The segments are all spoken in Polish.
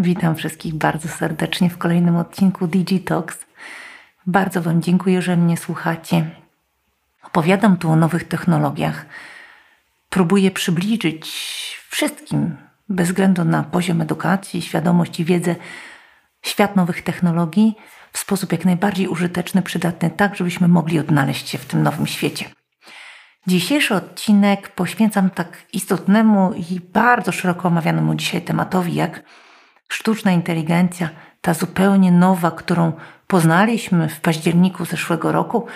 Witam wszystkich bardzo serdecznie w kolejnym odcinku Digitalks. Bardzo Wam dziękuję, że mnie słuchacie. Opowiadam tu o nowych technologiach. Próbuję przybliżyć wszystkim, bez względu na poziom edukacji, świadomość i wiedzę, świat nowych technologii w sposób jak najbardziej użyteczny, przydatny, tak żebyśmy mogli odnaleźć się w tym nowym świecie. Dzisiejszy odcinek poświęcam tak istotnemu i bardzo szeroko omawianemu dzisiaj tematowi, jak sztuczna inteligencja, ta zupełnie nowa, którą poznaliśmy w październiku zeszłego roku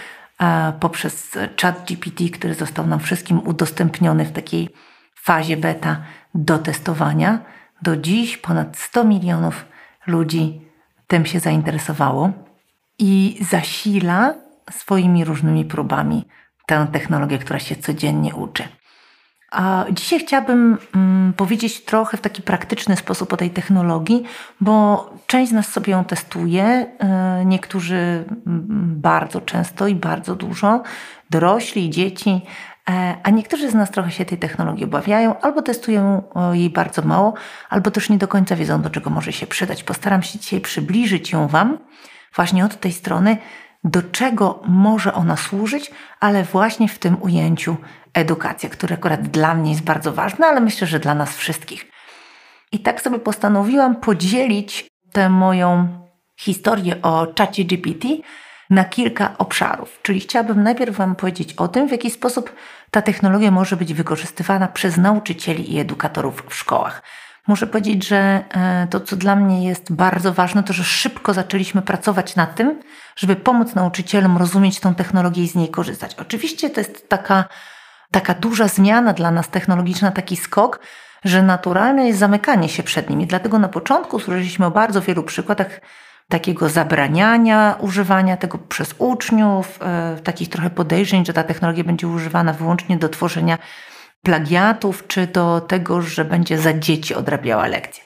poprzez chat GPT, który został nam wszystkim udostępniony w takiej fazie beta do testowania. Do dziś ponad 100 milionów ludzi tym się zainteresowało i zasila swoimi różnymi próbami tę technologię, która się codziennie uczy. A dzisiaj chciałabym mm, powiedzieć trochę w taki praktyczny sposób o tej technologii, bo część z nas sobie ją testuje, e, niektórzy mm, bardzo często i bardzo dużo, dorośli, dzieci, e, a niektórzy z nas trochę się tej technologii obawiają, albo testują jej bardzo mało, albo też nie do końca wiedzą, do czego może się przydać. Postaram się dzisiaj przybliżyć ją Wam właśnie od tej strony, do czego może ona służyć, ale właśnie w tym ujęciu edukacja, które akurat dla mnie jest bardzo ważne, ale myślę, że dla nas wszystkich. I tak sobie postanowiłam podzielić tę moją historię o czacie GPT na kilka obszarów. Czyli chciałabym najpierw Wam powiedzieć o tym, w jaki sposób ta technologia może być wykorzystywana przez nauczycieli i edukatorów w szkołach. Muszę powiedzieć, że e, to, co dla mnie jest bardzo ważne, to że szybko zaczęliśmy pracować nad tym, żeby pomóc nauczycielom rozumieć tą technologię i z niej korzystać. Oczywiście to jest taka, taka duża zmiana dla nas technologiczna, taki skok, że naturalne jest zamykanie się przed nimi. Dlatego na początku słyszeliśmy o bardzo wielu przykładach takiego zabraniania używania tego przez uczniów, e, takich trochę podejrzeń, że ta technologia będzie używana wyłącznie do tworzenia plagiatów, czy do tego, że będzie za dzieci odrabiała lekcje.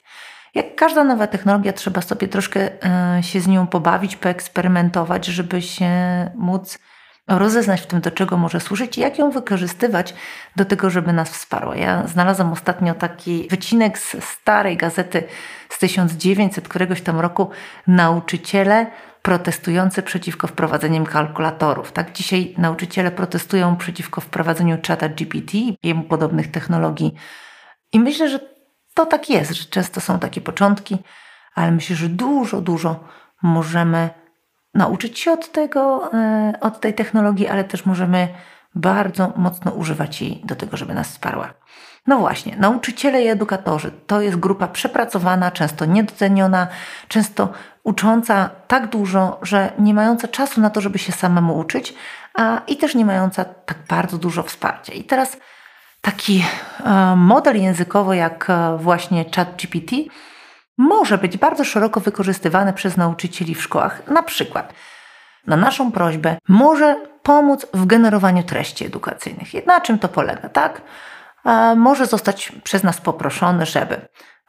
Jak każda nowa technologia, trzeba sobie troszkę e, się z nią pobawić, poeksperymentować, żeby się móc rozeznać w tym, do czego może służyć i jak ją wykorzystywać do tego, żeby nas wsparła. Ja znalazłam ostatnio taki wycinek z starej gazety z 1900 któregoś tam roku Nauczyciele protestujący przeciwko wprowadzeniu kalkulatorów. Tak, dzisiaj nauczyciele protestują przeciwko wprowadzeniu czata GPT i jemu podobnych technologii. I myślę, że to tak jest, że często są takie początki, ale myślę, że dużo, dużo możemy nauczyć się od tego, e, od tej technologii, ale też możemy bardzo mocno używać jej do tego, żeby nas wsparła. No właśnie, nauczyciele i edukatorzy to jest grupa przepracowana, często niedoceniona, często ucząca tak dużo, że nie mająca czasu na to, żeby się samemu uczyć, a i też nie mająca tak bardzo dużo wsparcia. I teraz taki e, model językowy jak e, właśnie ChatGPT może być bardzo szeroko wykorzystywany przez nauczycieli w szkołach. Na przykład na naszą prośbę może pomóc w generowaniu treści edukacyjnych. Na czym to polega, tak? może zostać przez nas poproszony, żeby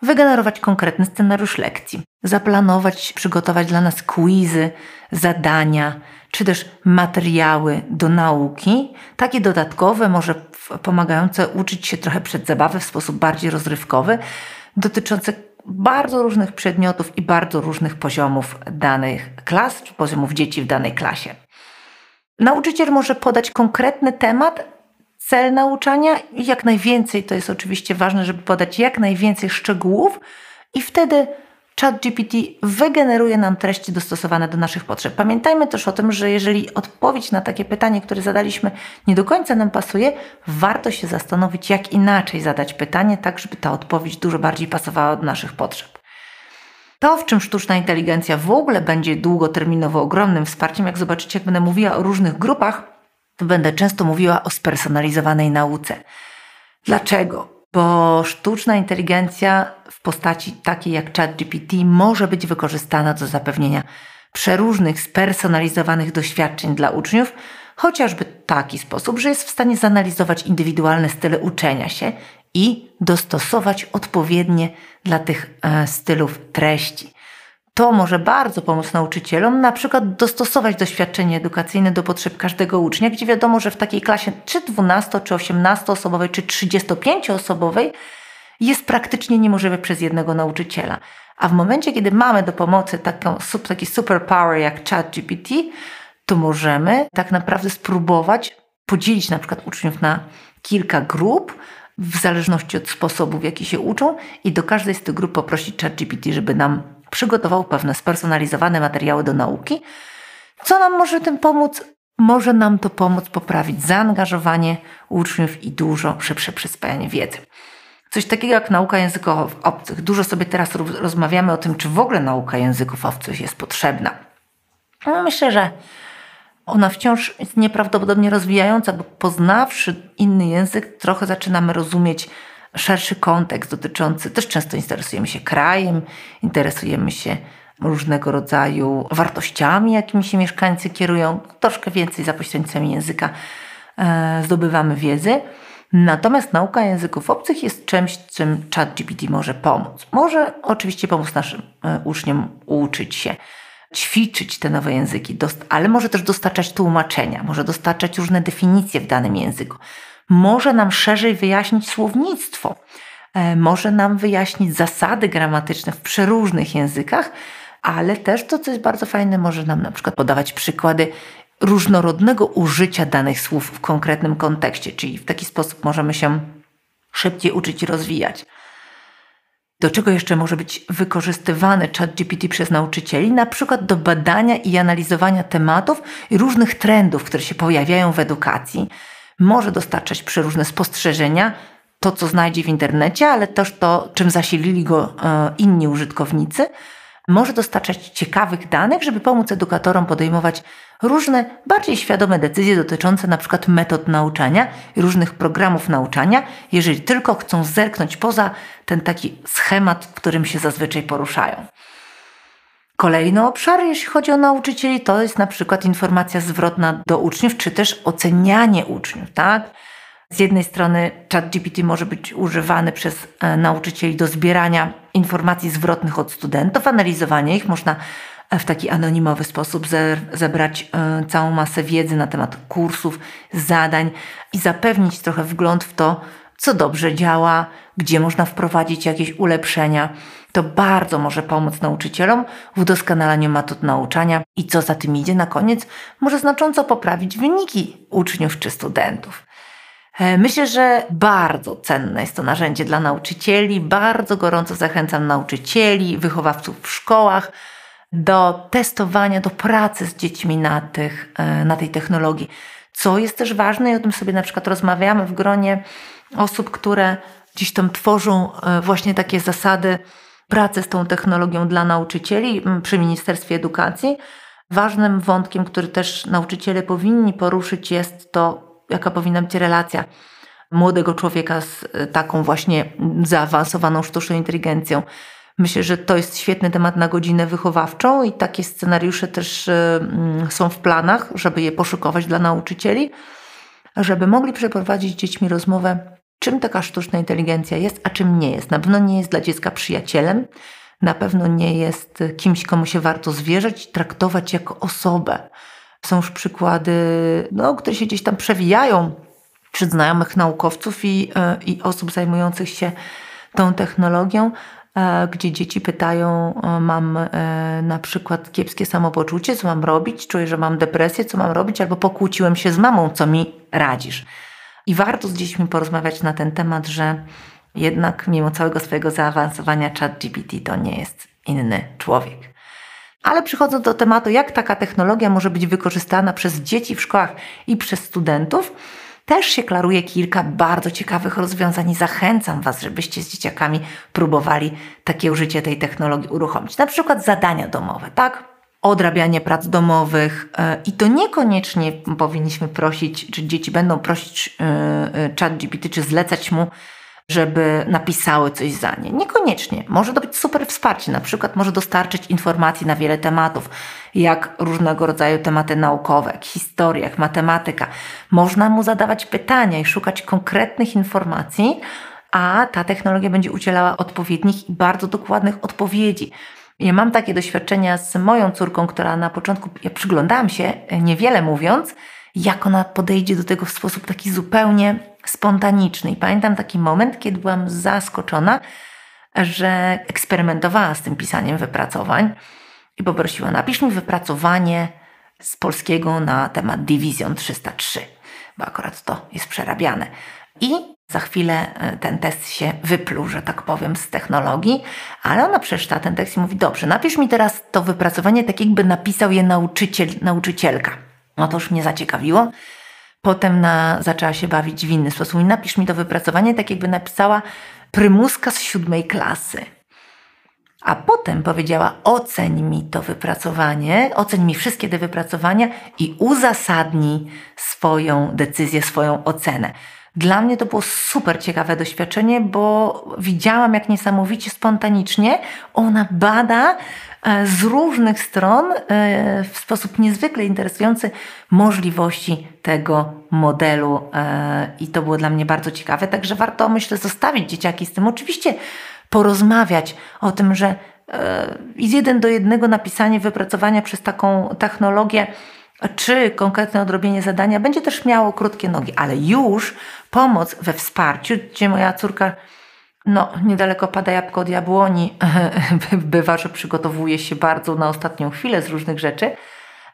wygenerować konkretny scenariusz lekcji, zaplanować, przygotować dla nas quizy, zadania, czy też materiały do nauki, takie dodatkowe, może pomagające uczyć się trochę przed zabawę w sposób bardziej rozrywkowy, dotyczące bardzo różnych przedmiotów i bardzo różnych poziomów danych klas, czy poziomów dzieci w danej klasie. Nauczyciel może podać konkretny temat, cel nauczania i jak najwięcej, to jest oczywiście ważne, żeby podać jak najwięcej szczegółów i wtedy ChatGPT wygeneruje nam treści dostosowane do naszych potrzeb. Pamiętajmy też o tym, że jeżeli odpowiedź na takie pytanie, które zadaliśmy, nie do końca nam pasuje, warto się zastanowić, jak inaczej zadać pytanie, tak żeby ta odpowiedź dużo bardziej pasowała do naszych potrzeb. To, w czym sztuczna inteligencja w ogóle będzie długoterminowo ogromnym wsparciem, jak zobaczycie, jak będę mówiła o różnych grupach, to będę często mówiła o spersonalizowanej nauce. Dlaczego? Bo sztuczna inteligencja w postaci takiej jak ChatGPT może być wykorzystana do zapewnienia przeróżnych spersonalizowanych doświadczeń dla uczniów, chociażby w taki sposób, że jest w stanie zanalizować indywidualne style uczenia się i dostosować odpowiednie dla tych e, stylów treści. To może bardzo pomóc nauczycielom, na przykład dostosować doświadczenie edukacyjne do potrzeb każdego ucznia, gdzie wiadomo, że w takiej klasie czy 12, czy 18 osobowej, czy 35 osobowej jest praktycznie niemożliwe przez jednego nauczyciela. A w momencie, kiedy mamy do pomocy taką, taki superpower jak ChatGPT, to możemy tak naprawdę spróbować podzielić na przykład uczniów na kilka grup, w zależności od sposobu, w jaki się uczą, i do każdej z tych grup poprosić ChatGPT, żeby nam przygotował pewne spersonalizowane materiały do nauki. Co nam może tym pomóc? Może nam to pomóc poprawić zaangażowanie uczniów i dużo szybsze przyswajanie wiedzy. Coś takiego jak nauka języków obcych. Dużo sobie teraz rozmawiamy o tym, czy w ogóle nauka języków obcych jest potrzebna. No myślę, że ona wciąż jest nieprawdopodobnie rozwijająca, bo poznawszy inny język, trochę zaczynamy rozumieć szerszy kontekst dotyczący, też często interesujemy się krajem, interesujemy się różnego rodzaju wartościami, jakimi się mieszkańcy kierują. Troszkę więcej za pośrednictwem języka e, zdobywamy wiedzy. Natomiast nauka języków obcych jest czymś, czym ChatGPT może pomóc. Może oczywiście pomóc naszym e, uczniom uczyć się ćwiczyć te nowe języki, ale może też dostarczać tłumaczenia, może dostarczać różne definicje w danym języku, może nam szerzej wyjaśnić słownictwo, e, może nam wyjaśnić zasady gramatyczne w przeróżnych językach, ale też to, co jest bardzo fajne, może nam na przykład podawać przykłady różnorodnego użycia danych słów w konkretnym kontekście, czyli w taki sposób możemy się szybciej uczyć i rozwijać. Do czego jeszcze może być wykorzystywany ChatGPT przez nauczycieli? Na przykład do badania i analizowania tematów i różnych trendów, które się pojawiają w edukacji. Może dostarczać przeróżne spostrzeżenia, to co znajdzie w internecie, ale też to, czym zasilili go e, inni użytkownicy. Może dostarczać ciekawych danych, żeby pomóc edukatorom podejmować różne bardziej świadome decyzje dotyczące na przykład metod nauczania i różnych programów nauczania, jeżeli tylko chcą zerknąć poza ten taki schemat, w którym się zazwyczaj poruszają. Kolejny obszar, jeśli chodzi o nauczycieli, to jest na przykład informacja zwrotna do uczniów, czy też ocenianie uczniów, tak? Z jednej strony ChatGPT może być używany przez e, nauczycieli do zbierania informacji zwrotnych od studentów, analizowania ich. Można w taki anonimowy sposób zebrać e, całą masę wiedzy na temat kursów, zadań i zapewnić trochę wgląd w to, co dobrze działa, gdzie można wprowadzić jakieś ulepszenia. To bardzo może pomóc nauczycielom w udoskonalaniu metod nauczania i co za tym idzie na koniec, może znacząco poprawić wyniki uczniów czy studentów. E, myślę, że bardzo cenne jest to narzędzie dla nauczycieli. Bardzo gorąco zachęcam nauczycieli, wychowawców w szkołach do testowania, do pracy z dziećmi na, tych, e, na tej technologii. Co jest też ważne, i o tym sobie na przykład rozmawiamy w gronie osób, które gdzieś tam tworzą e, właśnie takie zasady pracy z tą technologią dla nauczycieli przy Ministerstwie Edukacji. Ważnym wątkiem, który też nauczyciele powinni poruszyć, jest to, jaka powinna być relacja młodego człowieka z e, taką właśnie zaawansowaną sztuczną inteligencją. Myślę, że to jest świetny temat na godzinę wychowawczą i takie scenariusze też e, mm, są w planach, żeby je poszukować dla nauczycieli, żeby mogli przeprowadzić z dziećmi rozmowę, czym taka sztuczna inteligencja jest, a czym nie jest. Na pewno nie jest dla dziecka przyjacielem, na pewno nie jest kimś, komu się warto zwierzać i traktować jako osobę. Są już przykłady, no, które się gdzieś tam przewijają wśród znajomych naukowców i, e, i osób zajmujących się tą technologią, E, gdzie dzieci pytają, e, mam na przykład kiepskie samopoczucie, co mam robić, czuję, że mam depresję, co mam robić, albo pokłóciłem się z mamą, co mi radzisz. I warto z dziećmi porozmawiać na ten temat, że jednak mimo całego swojego zaawansowania ChatGPT to nie jest inny człowiek. Ale przychodząc do tematu, jak taka technologia może być wykorzystana przez dzieci w szkołach i przez studentów, też się klaruje kilka bardzo ciekawych rozwiązań i zachęcam Was, żebyście z dzieciakami próbowali takie użycie tej technologii uruchomić. Na przykład zadania domowe, tak? Odrabianie prac domowych e, i to niekoniecznie powinniśmy prosić, czy dzieci będą prosić e, e, chat GPT, czy zlecać mu żeby napisały coś za nie. Niekoniecznie. Może to być super wsparcie. Na przykład może dostarczyć informacji na wiele tematów, jak różnego rodzaju tematy naukowe, jak historia, jak matematyka. Można mu zadawać pytania i szukać konkretnych informacji, a ta technologia będzie udzielała odpowiednich i bardzo dokładnych odpowiedzi. Ja mam takie doświadczenia z moją córką, która na początku, ja przyglądałam się, niewiele mówiąc, jak ona podejdzie do tego w sposób taki zupełnie spontaniczny. I pamiętam taki moment, kiedy byłam zaskoczona, że eksperymentowała z tym pisaniem wypracowań i poprosiła, napisz mi wypracowanie z polskiego na temat Division 303, bo akurat to jest przerabiane. I za chwilę e, ten test się wypluł, że tak powiem, z technologii, ale ona przeczyta ten tekst i mówi, dobrze, napisz mi teraz to wypracowanie tak jakby napisał je nauczyciel, nauczycielka. No to już mnie zaciekawiło. Potem na, zaczęła się bawić w inny sposób. I napisz mi to wypracowanie tak jakby napisała prymuska z siódmej klasy. A potem powiedziała: oceń mi to wypracowanie, oceń mi wszystkie te wypracowania i uzasadnij swoją decyzję, swoją ocenę. Dla mnie to było super ciekawe doświadczenie, bo widziałam, jak niesamowicie spontanicznie ona bada e, z różnych stron e, w sposób niezwykle interesujący możliwości tego modelu e, i to było dla mnie bardzo ciekawe. Także warto, myślę, zostawić dzieciaki z tym. Oczywiście porozmawiać o tym, że i z jeden do jednego napisanie wypracowania przez taką technologię czy konkretne odrobienie zadania będzie też miało krótkie nogi, ale już pomoc we wsparciu, gdzie moja córka no, niedaleko pada jabłko od jabłoni, bywa, że przygotowuje się bardzo na ostatnią chwilę z różnych rzeczy,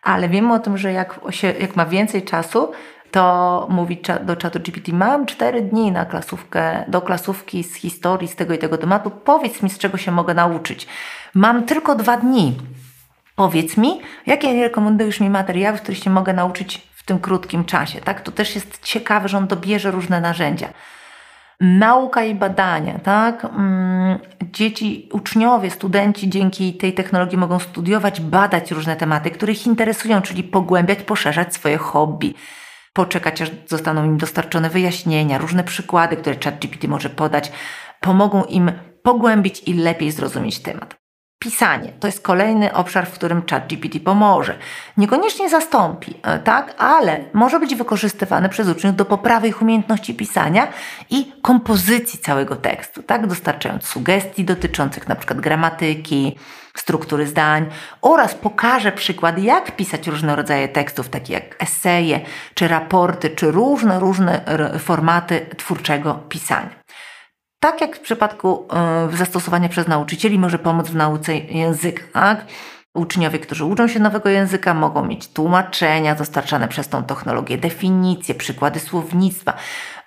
ale wiemy o tym, że jak, się, jak ma więcej czasu, to mówi do czatu GPT, mam cztery dni na klasówkę, do klasówki z historii, z tego i tego tematu, powiedz mi, z czego się mogę nauczyć. Mam tylko dwa dni. Powiedz mi, jakie rekomendujesz mi materiały, których się mogę nauczyć w tym krótkim czasie. Tak? To też jest ciekawe, że on dobierze różne narzędzia. Nauka i badania, tak? Mm, dzieci, uczniowie, studenci dzięki tej technologii mogą studiować, badać różne tematy, które ich interesują, czyli pogłębiać, poszerzać swoje hobby poczekać, aż zostaną im dostarczone wyjaśnienia, różne przykłady, które ChatGPT może podać, pomogą im pogłębić i lepiej zrozumieć temat. Pisanie to jest kolejny obszar, w którym ChatGPT pomoże. Niekoniecznie zastąpi, e, tak, ale może być wykorzystywany przez uczniów do poprawy ich umiejętności pisania i kompozycji całego tekstu, tak, dostarczając sugestii dotyczących np. gramatyki, struktury zdań oraz pokaże przykład, jak pisać różne rodzaje tekstów, takie jak eseje, czy raporty, czy różne, różne formaty twórczego pisania. Tak jak w przypadku y, zastosowania przez nauczycieli może pomóc w nauce języka. Tak? Uczniowie, którzy uczą się nowego języka, mogą mieć tłumaczenia dostarczane przez tą technologię, definicje, przykłady słownictwa,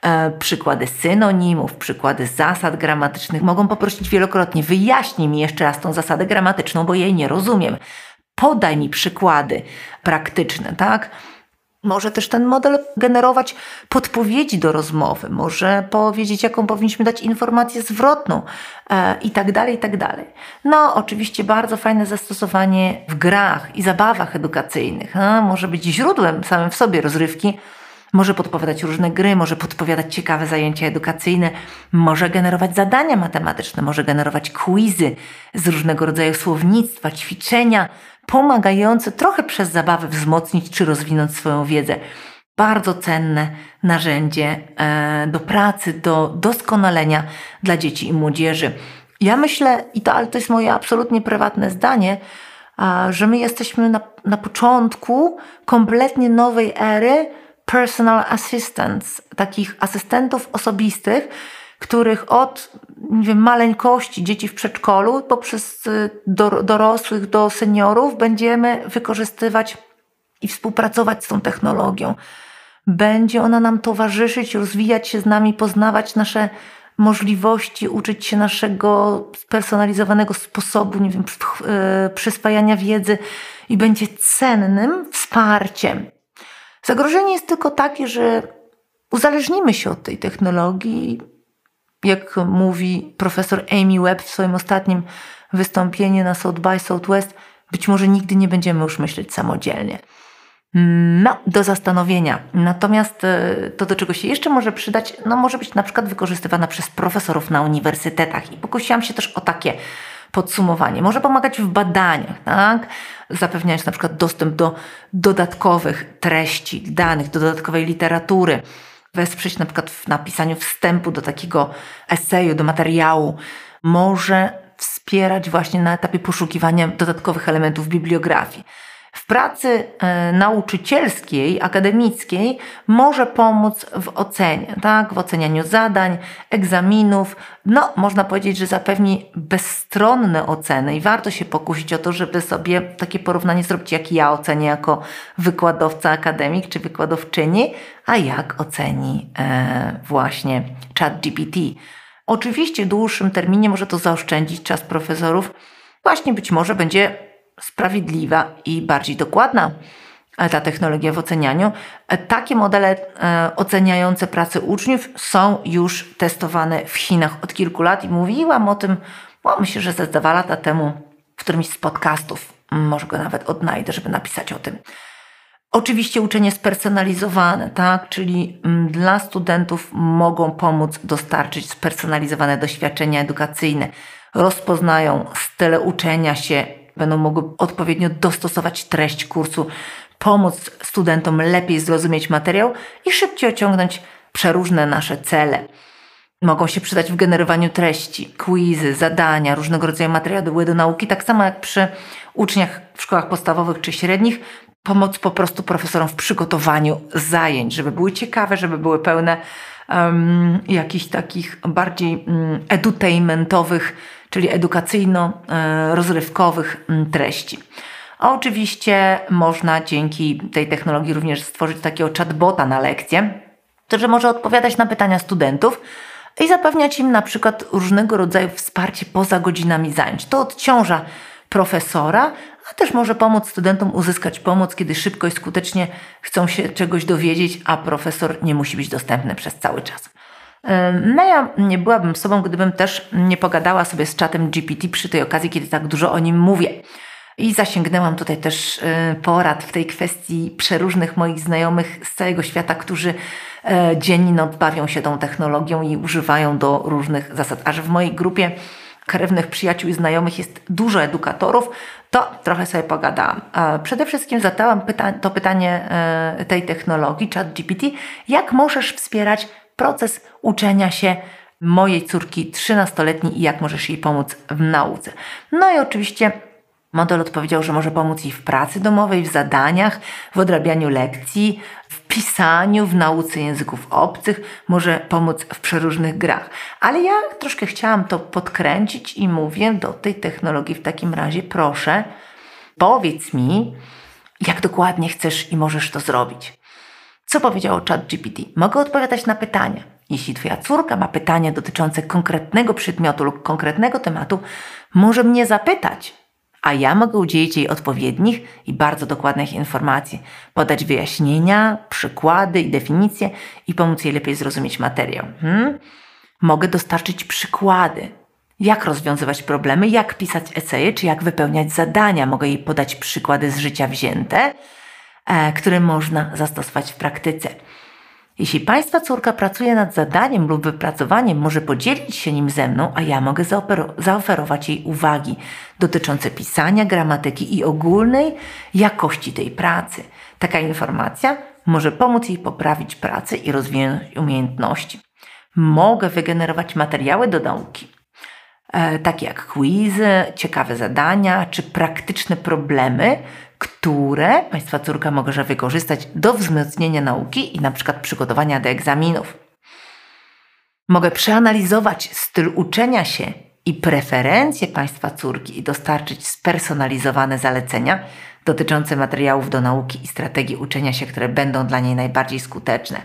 e, przykłady synonimów, przykłady zasad gramatycznych. Mogą poprosić wielokrotnie, wyjaśnij mi jeszcze raz tą zasadę gramatyczną, bo jej nie rozumiem. Podaj mi przykłady praktyczne, tak? Może też ten model generować podpowiedzi do rozmowy, może powiedzieć, jaką powinniśmy dać informację zwrotną e, i tak dalej, i tak dalej. No, oczywiście bardzo fajne zastosowanie w grach i zabawach edukacyjnych. No, może być źródłem samym w sobie rozrywki, może podpowiadać różne gry, może podpowiadać ciekawe zajęcia edukacyjne, może generować zadania matematyczne, może generować quizy z różnego rodzaju słownictwa, ćwiczenia, pomagające trochę przez zabawę wzmocnić czy rozwinąć swoją wiedzę. Bardzo cenne narzędzie e, do pracy, do doskonalenia dla dzieci i młodzieży. Ja myślę, i to, ale to jest moje absolutnie prywatne zdanie, że my jesteśmy na, na początku kompletnie nowej ery personal assistants, takich asystentów osobistych, których od nie wiem, maleńkości dzieci w przedszkolu poprzez y, do, dorosłych do seniorów będziemy wykorzystywać i współpracować z tą technologią. Będzie ona nam towarzyszyć, rozwijać się z nami, poznawać nasze możliwości, uczyć się naszego spersonalizowanego sposobu, nie wiem, y, przyswajania wiedzy i będzie cennym wsparciem. Zagrożenie jest tylko takie, że uzależnimy się od tej technologii jak mówi profesor Amy Webb w swoim ostatnim wystąpieniu na South by Southwest, być może nigdy nie będziemy już myśleć samodzielnie. No, do zastanowienia. Natomiast e, to, do czego się jeszcze może przydać, no może być na przykład wykorzystywana przez profesorów na uniwersytetach. I pokusiłam się też o takie podsumowanie. Może pomagać w badaniach, tak? zapewniając na przykład dostęp do dodatkowych treści, danych, do dodatkowej literatury wesprzeć na przykład w napisaniu wstępu do takiego eseju, do materiału, może wspierać właśnie na etapie poszukiwania dodatkowych elementów bibliografii. W pracy e, nauczycielskiej, akademickiej może pomóc w ocenie, tak? w ocenianiu zadań, egzaminów. No, można powiedzieć, że zapewni bezstronne oceny i warto się pokusić o to, żeby sobie takie porównanie zrobić, jak ja ocenię jako wykładowca akademik czy wykładowczyni, a jak oceni e, właśnie ChatGPT. Oczywiście w dłuższym terminie może to zaoszczędzić czas profesorów. Właśnie być może będzie sprawiedliwa i bardziej dokładna e, ta technologia w ocenianiu. E, takie modele e, oceniające pracę uczniów są już testowane w Chinach od kilku lat i mówiłam o tym, bo myślę, że ze dwa lata temu w którymś z podcastów. Może go nawet odnajdę, żeby napisać o tym. Oczywiście uczenie spersonalizowane, tak? czyli mm, dla studentów mogą pomóc dostarczyć spersonalizowane doświadczenia edukacyjne. Rozpoznają style uczenia się, będą mogły odpowiednio dostosować treść kursu, pomóc studentom lepiej zrozumieć materiał i szybciej osiągnąć przeróżne nasze cele. Mogą się przydać w generowaniu treści, quizy, zadania, różnego rodzaju materiały do nauki, tak samo jak przy uczniach w szkołach podstawowych czy średnich, pomoc po prostu profesorom w przygotowaniu zajęć, żeby były ciekawe, żeby były pełne um, jakichś takich bardziej um, edutainmentowych, czyli edukacyjno-rozrywkowych um, treści. A oczywiście można dzięki tej technologii również stworzyć takiego chatbota na lekcję, który może odpowiadać na pytania studentów i zapewniać im na przykład różnego rodzaju wsparcie poza godzinami zajęć. To odciąża profesora, a też może pomóc studentom uzyskać pomoc, kiedy szybko i skutecznie chcą się czegoś dowiedzieć, a profesor nie musi być dostępny przez cały czas. No ja nie byłabym sobą, gdybym też nie pogadała sobie z czatem GPT przy tej okazji, kiedy tak dużo o nim mówię. I zasięgnęłam tutaj też y, porad w tej kwestii przeróżnych moich znajomych z całego świata, którzy e, dzień i noc bawią się tą technologią i używają do różnych zasad. A że w mojej grupie krewnych przyjaciół i znajomych jest dużo edukatorów, to trochę sobie pogadałam. Przede wszystkim zadałam pyta to pytanie e, tej technologii, ChatGPT, jak możesz wspierać proces uczenia się mojej córki 13-letniej i jak możesz jej pomóc w nauce. No i oczywiście Model odpowiedział, że może pomóc jej w pracy domowej, w zadaniach, w odrabianiu lekcji, w pisaniu, w nauce języków obcych, może pomóc w przeróżnych grach. Ale ja troszkę chciałam to podkręcić i mówię do tej technologii w takim razie, proszę, powiedz mi, jak dokładnie chcesz i możesz to zrobić. Co powiedział ChatGPT? Mogę odpowiadać na pytania. Jeśli Twoja córka ma pytanie dotyczące konkretnego przedmiotu lub konkretnego tematu, może mnie zapytać, a ja mogę udzielić jej odpowiednich i bardzo dokładnych informacji, podać wyjaśnienia, przykłady i definicje i pomóc jej lepiej zrozumieć materiał. Hmm? Mogę dostarczyć przykłady, jak rozwiązywać problemy, jak pisać eseje, czy jak wypełniać zadania. Mogę jej podać przykłady z życia wzięte, które można zastosować w praktyce. Jeśli Państwa córka pracuje nad zadaniem lub wypracowaniem, może podzielić się nim ze mną, a ja mogę zaoferować jej uwagi dotyczące pisania, gramatyki i ogólnej jakości tej pracy. Taka informacja może pomóc jej poprawić pracę i rozwinąć umiejętności. Mogę wygenerować materiały do nauki, e, takie jak quizy, ciekawe zadania czy praktyczne problemy, które Państwa córka może wykorzystać do wzmocnienia nauki i na przykład przygotowania do egzaminów. Mogę przeanalizować styl uczenia się i preferencje Państwa córki i dostarczyć spersonalizowane zalecenia dotyczące materiałów do nauki i strategii uczenia się, które będą dla niej najbardziej skuteczne.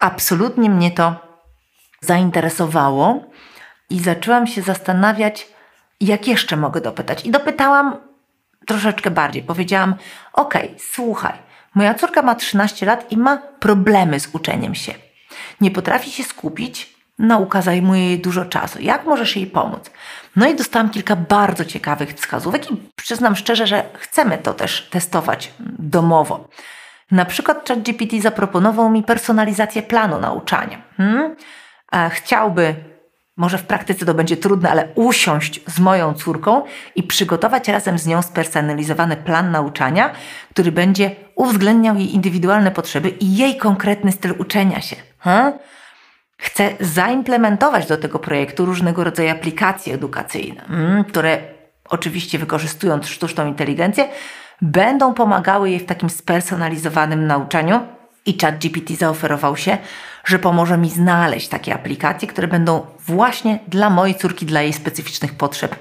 Absolutnie mnie to zainteresowało i zaczęłam się zastanawiać, jak jeszcze mogę dopytać. I dopytałam troszeczkę bardziej. Powiedziałam: OK, słuchaj, moja córka ma 13 lat i ma problemy z uczeniem się. Nie potrafi się skupić, nauka zajmuje jej dużo czasu. Jak możesz jej pomóc? No i dostałam kilka bardzo ciekawych wskazówek i przyznam szczerze, że chcemy to też testować domowo. Na przykład ChatGPT zaproponował mi personalizację planu nauczania. Hmm? Chciałby może w praktyce to będzie trudne, ale usiąść z moją córką i przygotować razem z nią spersonalizowany plan nauczania, który będzie uwzględniał jej indywidualne potrzeby i jej konkretny styl uczenia się. Hmm? Chcę zaimplementować do tego projektu różnego rodzaju aplikacje edukacyjne, hmm, które oczywiście wykorzystując sztuczną inteligencję, będą pomagały jej w takim spersonalizowanym nauczaniu. I ChatGPT zaoferował się, że pomoże mi znaleźć takie aplikacje, które będą właśnie dla mojej córki, dla jej specyficznych potrzeb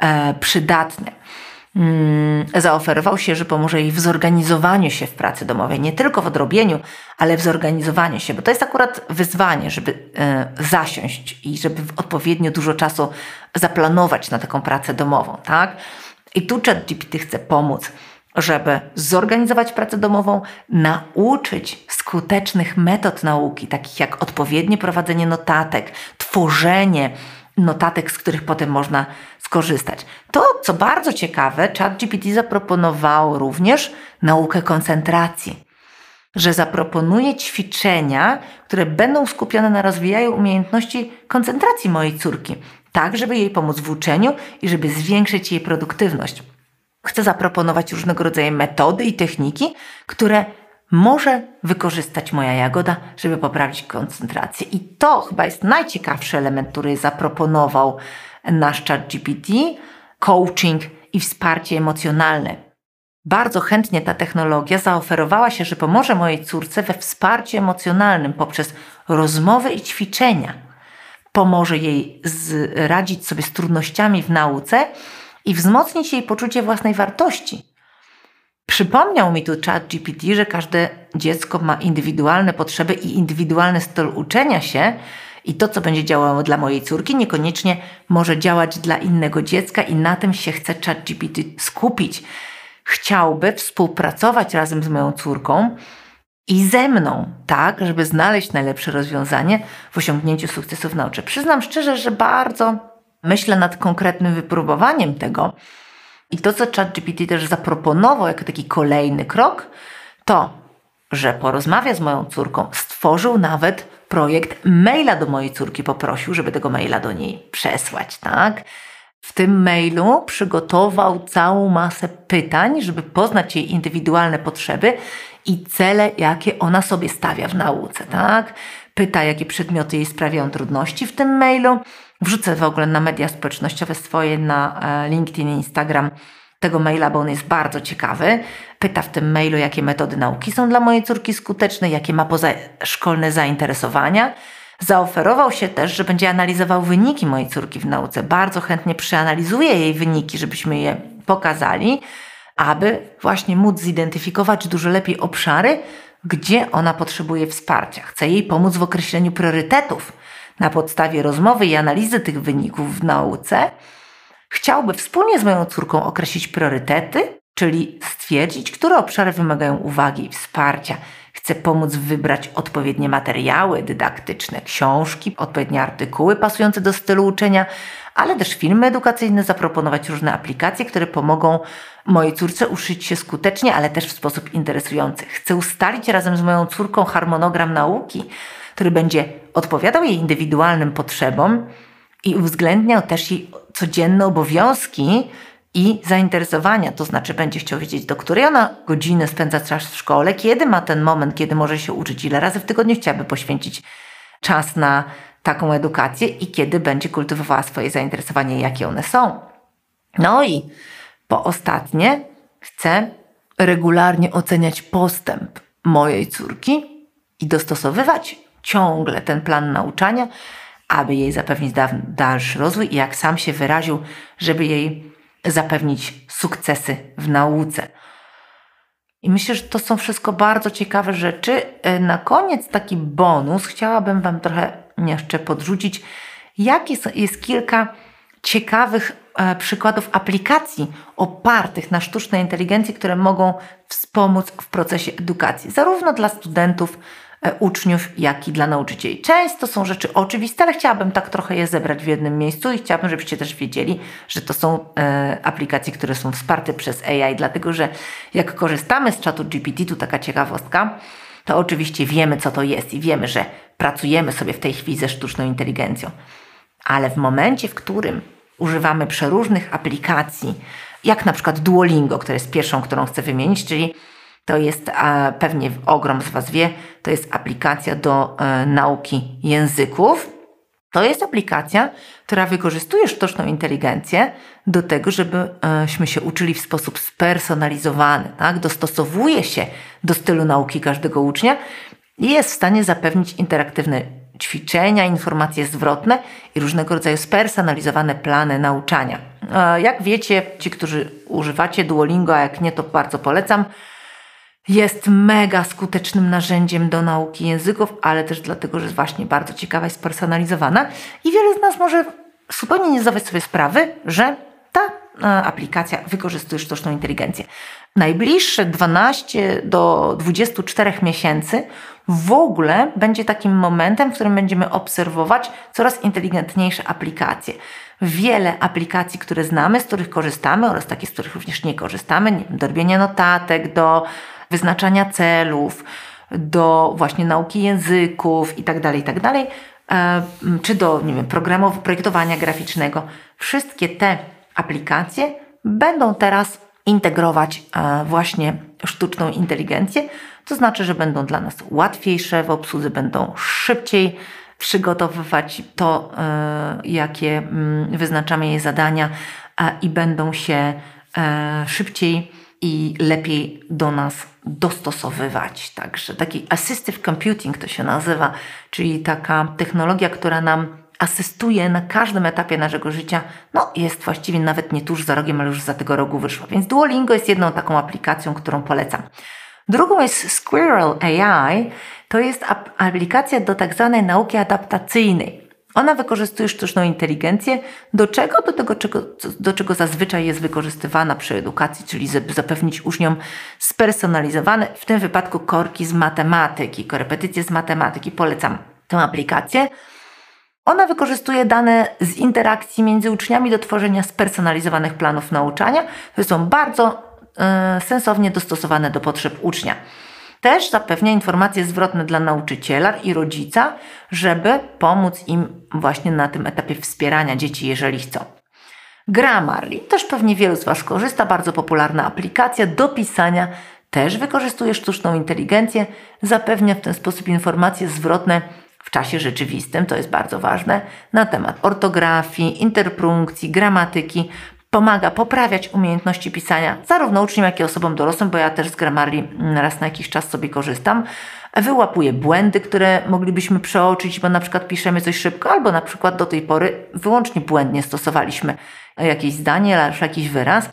e, przydatne. Mm, zaoferował się, że pomoże jej w zorganizowaniu się w pracy domowej, nie tylko w odrobieniu, ale w zorganizowaniu się, bo to jest akurat wyzwanie, żeby e, zasiąść i żeby odpowiednio dużo czasu zaplanować na taką pracę domową, tak? I tu ChatGPT chce pomóc, żeby zorganizować pracę domową, nauczyć skutecznych metod nauki, takich jak odpowiednie prowadzenie notatek, tworzenie notatek, z których potem można skorzystać. To, co bardzo ciekawe, ChatGPT zaproponował również naukę koncentracji. Że zaproponuje ćwiczenia, które będą skupione na rozwijaniu umiejętności koncentracji mojej córki, tak żeby jej pomóc w uczeniu i żeby zwiększyć jej produktywność. Chcę zaproponować różnego rodzaju metody i techniki, które może wykorzystać moja jagoda, żeby poprawić koncentrację. I to chyba jest najciekawszy element, który zaproponował nasz chat GPT, coaching i wsparcie emocjonalne. Bardzo chętnie ta technologia zaoferowała się, że pomoże mojej córce we wsparciu emocjonalnym poprzez rozmowy i ćwiczenia. Pomoże jej radzić sobie z trudnościami w nauce i wzmocnić jej poczucie własnej wartości. Przypomniał mi tu chat GPT, że każde dziecko ma indywidualne potrzeby i indywidualny styl uczenia się, i to, co będzie działało dla mojej córki, niekoniecznie może działać dla innego dziecka, i na tym się chce ChatGPT skupić. Chciałby współpracować razem z moją córką i ze mną, tak, żeby znaleźć najlepsze rozwiązanie w osiągnięciu sukcesów nauczy. Przyznam szczerze, że bardzo myślę nad konkretnym wypróbowaniem tego. I to, co ChatGPT też zaproponował jako taki kolejny krok, to, że porozmawia z moją córką, stworzył nawet projekt maila do mojej córki, poprosił, żeby tego maila do niej przesłać, tak? W tym mailu przygotował całą masę pytań, żeby poznać jej indywidualne potrzeby i cele, jakie ona sobie stawia w nauce, tak? Pyta, jakie przedmioty jej sprawiają trudności w tym mailu. Wrzucę w ogóle na media społecznościowe swoje, na e, LinkedIn, Instagram tego maila, bo on jest bardzo ciekawy. Pyta w tym mailu, jakie metody nauki są dla mojej córki skuteczne, jakie ma pozaszkolne zainteresowania. Zaoferował się też, że będzie analizował wyniki mojej córki w nauce. Bardzo chętnie przeanalizuje jej wyniki, żebyśmy je pokazali, aby właśnie móc zidentyfikować dużo lepiej obszary, gdzie ona potrzebuje wsparcia. Chcę jej pomóc w określeniu priorytetów na podstawie rozmowy i analizy tych wyników w nauce Chciałby wspólnie z moją córką określić priorytety, czyli stwierdzić, które obszary wymagają uwagi i wsparcia. Chcę pomóc wybrać odpowiednie materiały dydaktyczne, książki, odpowiednie artykuły pasujące do stylu uczenia, ale też filmy edukacyjne, zaproponować różne aplikacje, które pomogą mojej córce uszyć się skutecznie, ale też w sposób interesujący. Chcę ustalić razem z moją córką harmonogram nauki, który będzie odpowiadał jej indywidualnym potrzebom i uwzględniał też jej codzienne obowiązki i zainteresowania. To znaczy, będzie chciał wiedzieć, do której ona godziny spędza czas w szkole, kiedy ma ten moment, kiedy może się uczyć, ile razy w tygodniu chciałaby poświęcić czas na taką edukację i kiedy będzie kultywowała swoje zainteresowania, jakie one są. No i po ostatnie, chcę regularnie oceniać postęp mojej córki i dostosowywać ciągle ten plan nauczania aby jej zapewnić dalszy rozwój i jak sam się wyraził, żeby jej zapewnić sukcesy w nauce. I myślę, że to są wszystko bardzo ciekawe rzeczy. E, na koniec taki bonus chciałabym Wam trochę jeszcze podrzucić, jakie jest kilka ciekawych e, przykładów aplikacji opartych na sztucznej inteligencji, które mogą wspomóc w procesie edukacji, zarówno dla studentów, uczniów, jak i dla nauczycieli. Często są rzeczy oczywiste, ale chciałabym tak trochę je zebrać w jednym miejscu i chciałabym, żebyście też wiedzieli, że to są e, aplikacje, które są wsparte przez AI, dlatego że jak korzystamy z czatu GPT, tu taka ciekawostka, to oczywiście wiemy, co to jest i wiemy, że pracujemy sobie w tej chwili ze sztuczną inteligencją. Ale w momencie, w którym używamy przeróżnych aplikacji, jak na przykład Duolingo, która jest pierwszą, którą chcę wymienić, czyli to jest, pewnie ogrom z Was wie, to jest aplikacja do e, nauki języków. To jest aplikacja, która wykorzystuje sztuczną inteligencję do tego, żebyśmy się uczyli w sposób spersonalizowany, tak? dostosowuje się do stylu nauki każdego ucznia i jest w stanie zapewnić interaktywne ćwiczenia, informacje zwrotne i różnego rodzaju spersonalizowane plany nauczania. Jak wiecie, ci, którzy używacie Duolingo, a jak nie, to bardzo polecam. Jest mega skutecznym narzędziem do nauki języków, ale też dlatego, że jest właśnie bardzo ciekawa i spersonalizowana. I wiele z nas może zupełnie nie zdawać sobie sprawy, że ta e, aplikacja wykorzystuje sztuczną inteligencję. Najbliższe 12 do 24 miesięcy w ogóle będzie takim momentem, w którym będziemy obserwować coraz inteligentniejsze aplikacje. Wiele aplikacji, które znamy, z których korzystamy oraz takie, z których również nie korzystamy, nie wiem, do robienia notatek, do wyznaczania celów, do właśnie nauki języków itd., tak itd., tak e, czy do nie wiem, programów projektowania graficznego. Wszystkie te aplikacje będą teraz integrować e, właśnie sztuczną inteligencję, to znaczy, że będą dla nas łatwiejsze w obsłudze, będą szybciej przygotowywać to, e, jakie wyznaczamy jej zadania i będą się szybciej i lepiej do nas dostosowywać. Także taki assistive computing to się nazywa, czyli taka technologia, która nam asystuje na każdym etapie naszego życia, no jest właściwie nawet nie tuż za rogiem, ale już za tego rogu wyszła. Więc Duolingo jest jedną taką aplikacją, którą polecam. Drugą jest Squirrel AI, to jest aplikacja do tak zwanej nauki adaptacyjnej. Ona wykorzystuje sztuczną inteligencję do czego? Do tego, czego, do czego zazwyczaj jest wykorzystywana przy edukacji, czyli zapewnić uczniom spersonalizowane, w tym wypadku korki z matematyki, korepetycje z matematyki. Polecam tę aplikację. Ona wykorzystuje dane z interakcji między uczniami do tworzenia spersonalizowanych planów nauczania, które są bardzo y, sensownie dostosowane do potrzeb ucznia. Też zapewnia informacje zwrotne dla nauczyciela i rodzica, żeby pomóc im właśnie na tym etapie wspierania dzieci, jeżeli chcą. Grammarly, też pewnie wielu z Was korzysta, bardzo popularna aplikacja. Do pisania, też wykorzystuje sztuczną inteligencję, zapewnia w ten sposób informacje zwrotne w czasie rzeczywistym, to jest bardzo ważne, na temat ortografii, interpunkcji, gramatyki, pomaga poprawiać umiejętności pisania zarówno uczniom, jak i osobom dorosłym, bo ja też z Grammarly raz na jakiś czas sobie korzystam. Wyłapuję błędy, które moglibyśmy przeoczyć, bo na przykład piszemy coś szybko, albo na przykład do tej pory wyłącznie błędnie stosowaliśmy jakieś zdanie, albo jakiś wyraz.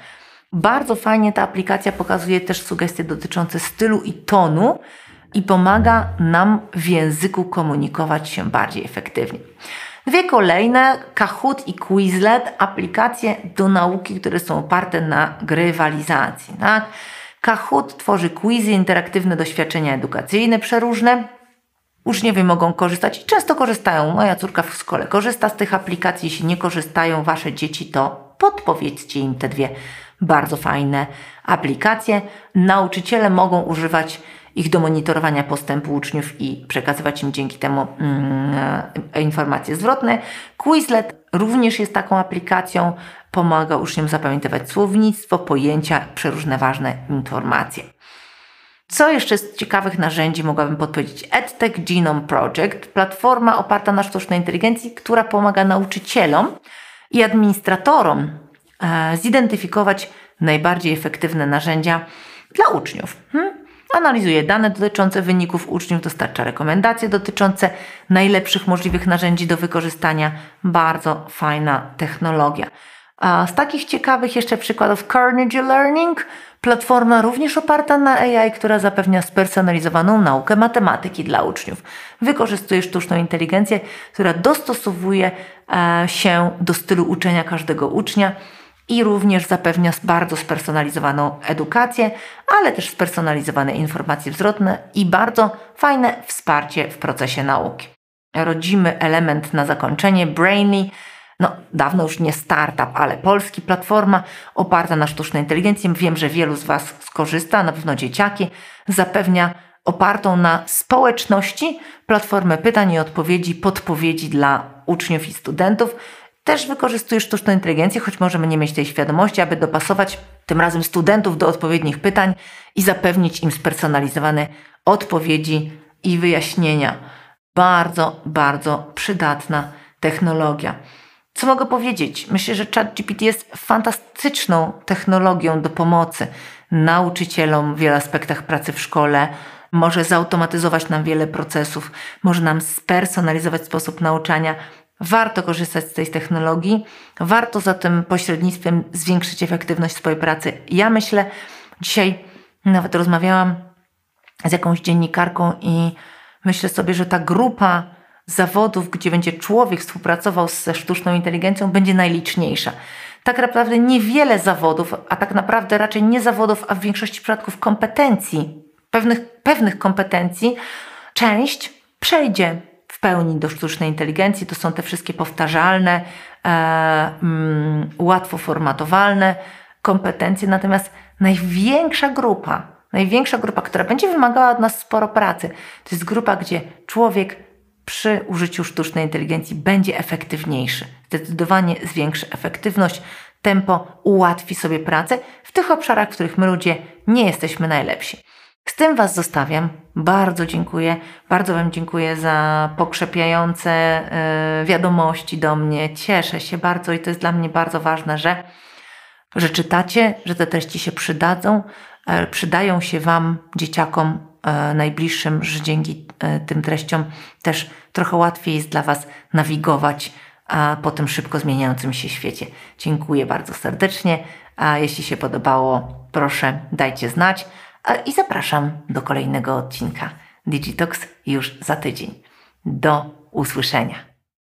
Bardzo fajnie ta aplikacja pokazuje też sugestie dotyczące stylu i tonu i pomaga nam w języku komunikować się bardziej efektywnie. Dwie kolejne, Kahoot i Quizlet, aplikacje do nauki, które są oparte na grywalizacji. Tak? Kahoot tworzy quizy, interaktywne doświadczenia edukacyjne przeróżne. Uczniowie mogą korzystać i często korzystają. Moja córka w szkole korzysta z tych aplikacji. Jeśli nie korzystają wasze dzieci, to podpowiedzcie im te dwie bardzo fajne aplikacje. Nauczyciele mogą używać ich do monitorowania postępu uczniów i przekazywać im dzięki temu mm, e, informacje zwrotne. Quizlet również jest taką aplikacją, pomaga uczniom zapamiętywać słownictwo, pojęcia, przeróżne ważne informacje. Co jeszcze z ciekawych narzędzi mogłabym podpowiedzieć? EdTech Genome Project, platforma oparta na sztucznej inteligencji, która pomaga nauczycielom i administratorom e, zidentyfikować najbardziej efektywne narzędzia dla uczniów. Hmm? Analizuje dane dotyczące wyników uczniów, dostarcza rekomendacje dotyczące najlepszych możliwych narzędzi do wykorzystania. Bardzo fajna technologia. A z takich ciekawych jeszcze przykładów Carnegie Learning, platforma również oparta na AI, która zapewnia spersonalizowaną naukę matematyki dla uczniów. Wykorzystuje sztuczną inteligencję, która dostosowuje e, się do stylu uczenia każdego ucznia i również zapewnia bardzo spersonalizowaną edukację, ale też spersonalizowane informacje zwrotne i bardzo fajne wsparcie w procesie nauki. Rodzimy element na zakończenie Brainly, no dawno już nie startup, ale polski platforma oparta na sztucznej inteligencji. Wiem, że wielu z Was skorzysta, na pewno dzieciaki. Zapewnia opartą na społeczności platformę pytań i odpowiedzi, podpowiedzi dla uczniów i studentów też wykorzystuje sztuczną inteligencję, choć możemy nie mieć tej świadomości, aby dopasować tym razem studentów do odpowiednich pytań i zapewnić im spersonalizowane odpowiedzi i wyjaśnienia. Bardzo, bardzo przydatna technologia. Co mogę powiedzieć? Myślę, że ChatGPT jest fantastyczną technologią do pomocy nauczycielom w wielu aspektach pracy w szkole. Może zautomatyzować nam wiele procesów, może nam spersonalizować sposób nauczania. Warto korzystać z tej technologii, warto za tym pośrednictwem zwiększyć efektywność swojej pracy. Ja myślę, dzisiaj nawet rozmawiałam z jakąś dziennikarką i myślę sobie, że ta grupa zawodów, gdzie będzie człowiek współpracował ze sztuczną inteligencją, będzie najliczniejsza. Tak naprawdę niewiele zawodów, a tak naprawdę raczej nie zawodów, a w większości przypadków kompetencji, pewnych, pewnych kompetencji, część przejdzie w pełni do sztucznej inteligencji. To są te wszystkie powtarzalne, e, mm, łatwo formatowalne kompetencje. Natomiast największa grupa, największa grupa, która będzie wymagała od nas sporo pracy, to jest grupa, gdzie człowiek przy użyciu sztucznej inteligencji będzie efektywniejszy. Zdecydowanie zwiększy efektywność, tempo, ułatwi sobie pracę w tych obszarach, w których my ludzie nie jesteśmy najlepsi. Z tym Was zostawiam. Bardzo dziękuję. Bardzo Wam dziękuję za pokrzepiające yy, wiadomości do mnie. Cieszę się bardzo i to jest dla mnie bardzo ważne, że, że czytacie, że te treści się przydadzą, yy, przydają się Wam, dzieciakom, E, najbliższym, że dzięki e, tym treściom też trochę łatwiej jest dla Was nawigować po tym szybko zmieniającym się świecie. Dziękuję bardzo serdecznie. A jeśli się podobało, proszę dajcie znać i zapraszam do kolejnego odcinka Digitox już za tydzień. Do usłyszenia.